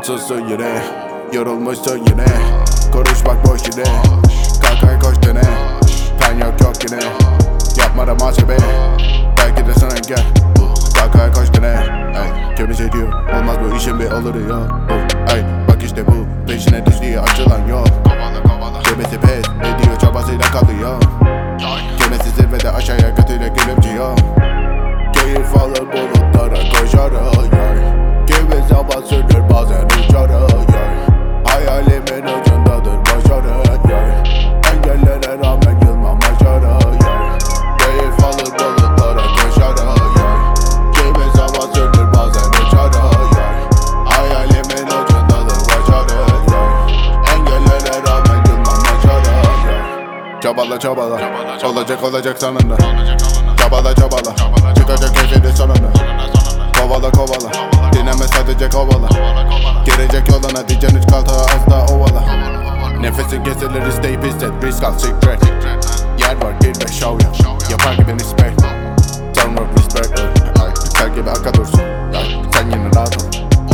Yorulmuşsun yine Yorulmuşsun yine. Konuşmak boş yine Kalkay koş dene. Pen yok yok yine Yapma da muhasebe Belki de sana gel Kalkay koş dene. Ey, Temiz ediyor Olmaz bu işin bir yok Oh, Ey, Bak işte bu Peşine Çabala çabala. Olacak olacak sonunda. Çabala çabala. Çıkacak köşede sonunda. Kovala kovala. Dinleme sadece kovala. Gelecek yoluna diyeceksin üç kalta az daha ovala. Nefesin kesilir isteyip hisset Risk al secret Yer var gir ve show ya. Yapar gibi nispet Sonra respect. Ay, Sel gibi aka dursun. Ay, Sen yine rahat ol.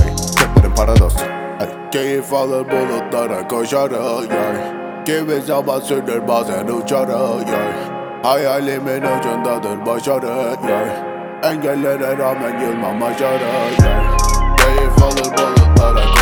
Ay, Kırkların paradoks Ay, Keyif alır bulutlara koşarak yay Kimi zaman sürür bazen uçarak yay Hayalimin ucundadır başarı yay Engellere rağmen yılmam aşarak yay Keyif alır bulut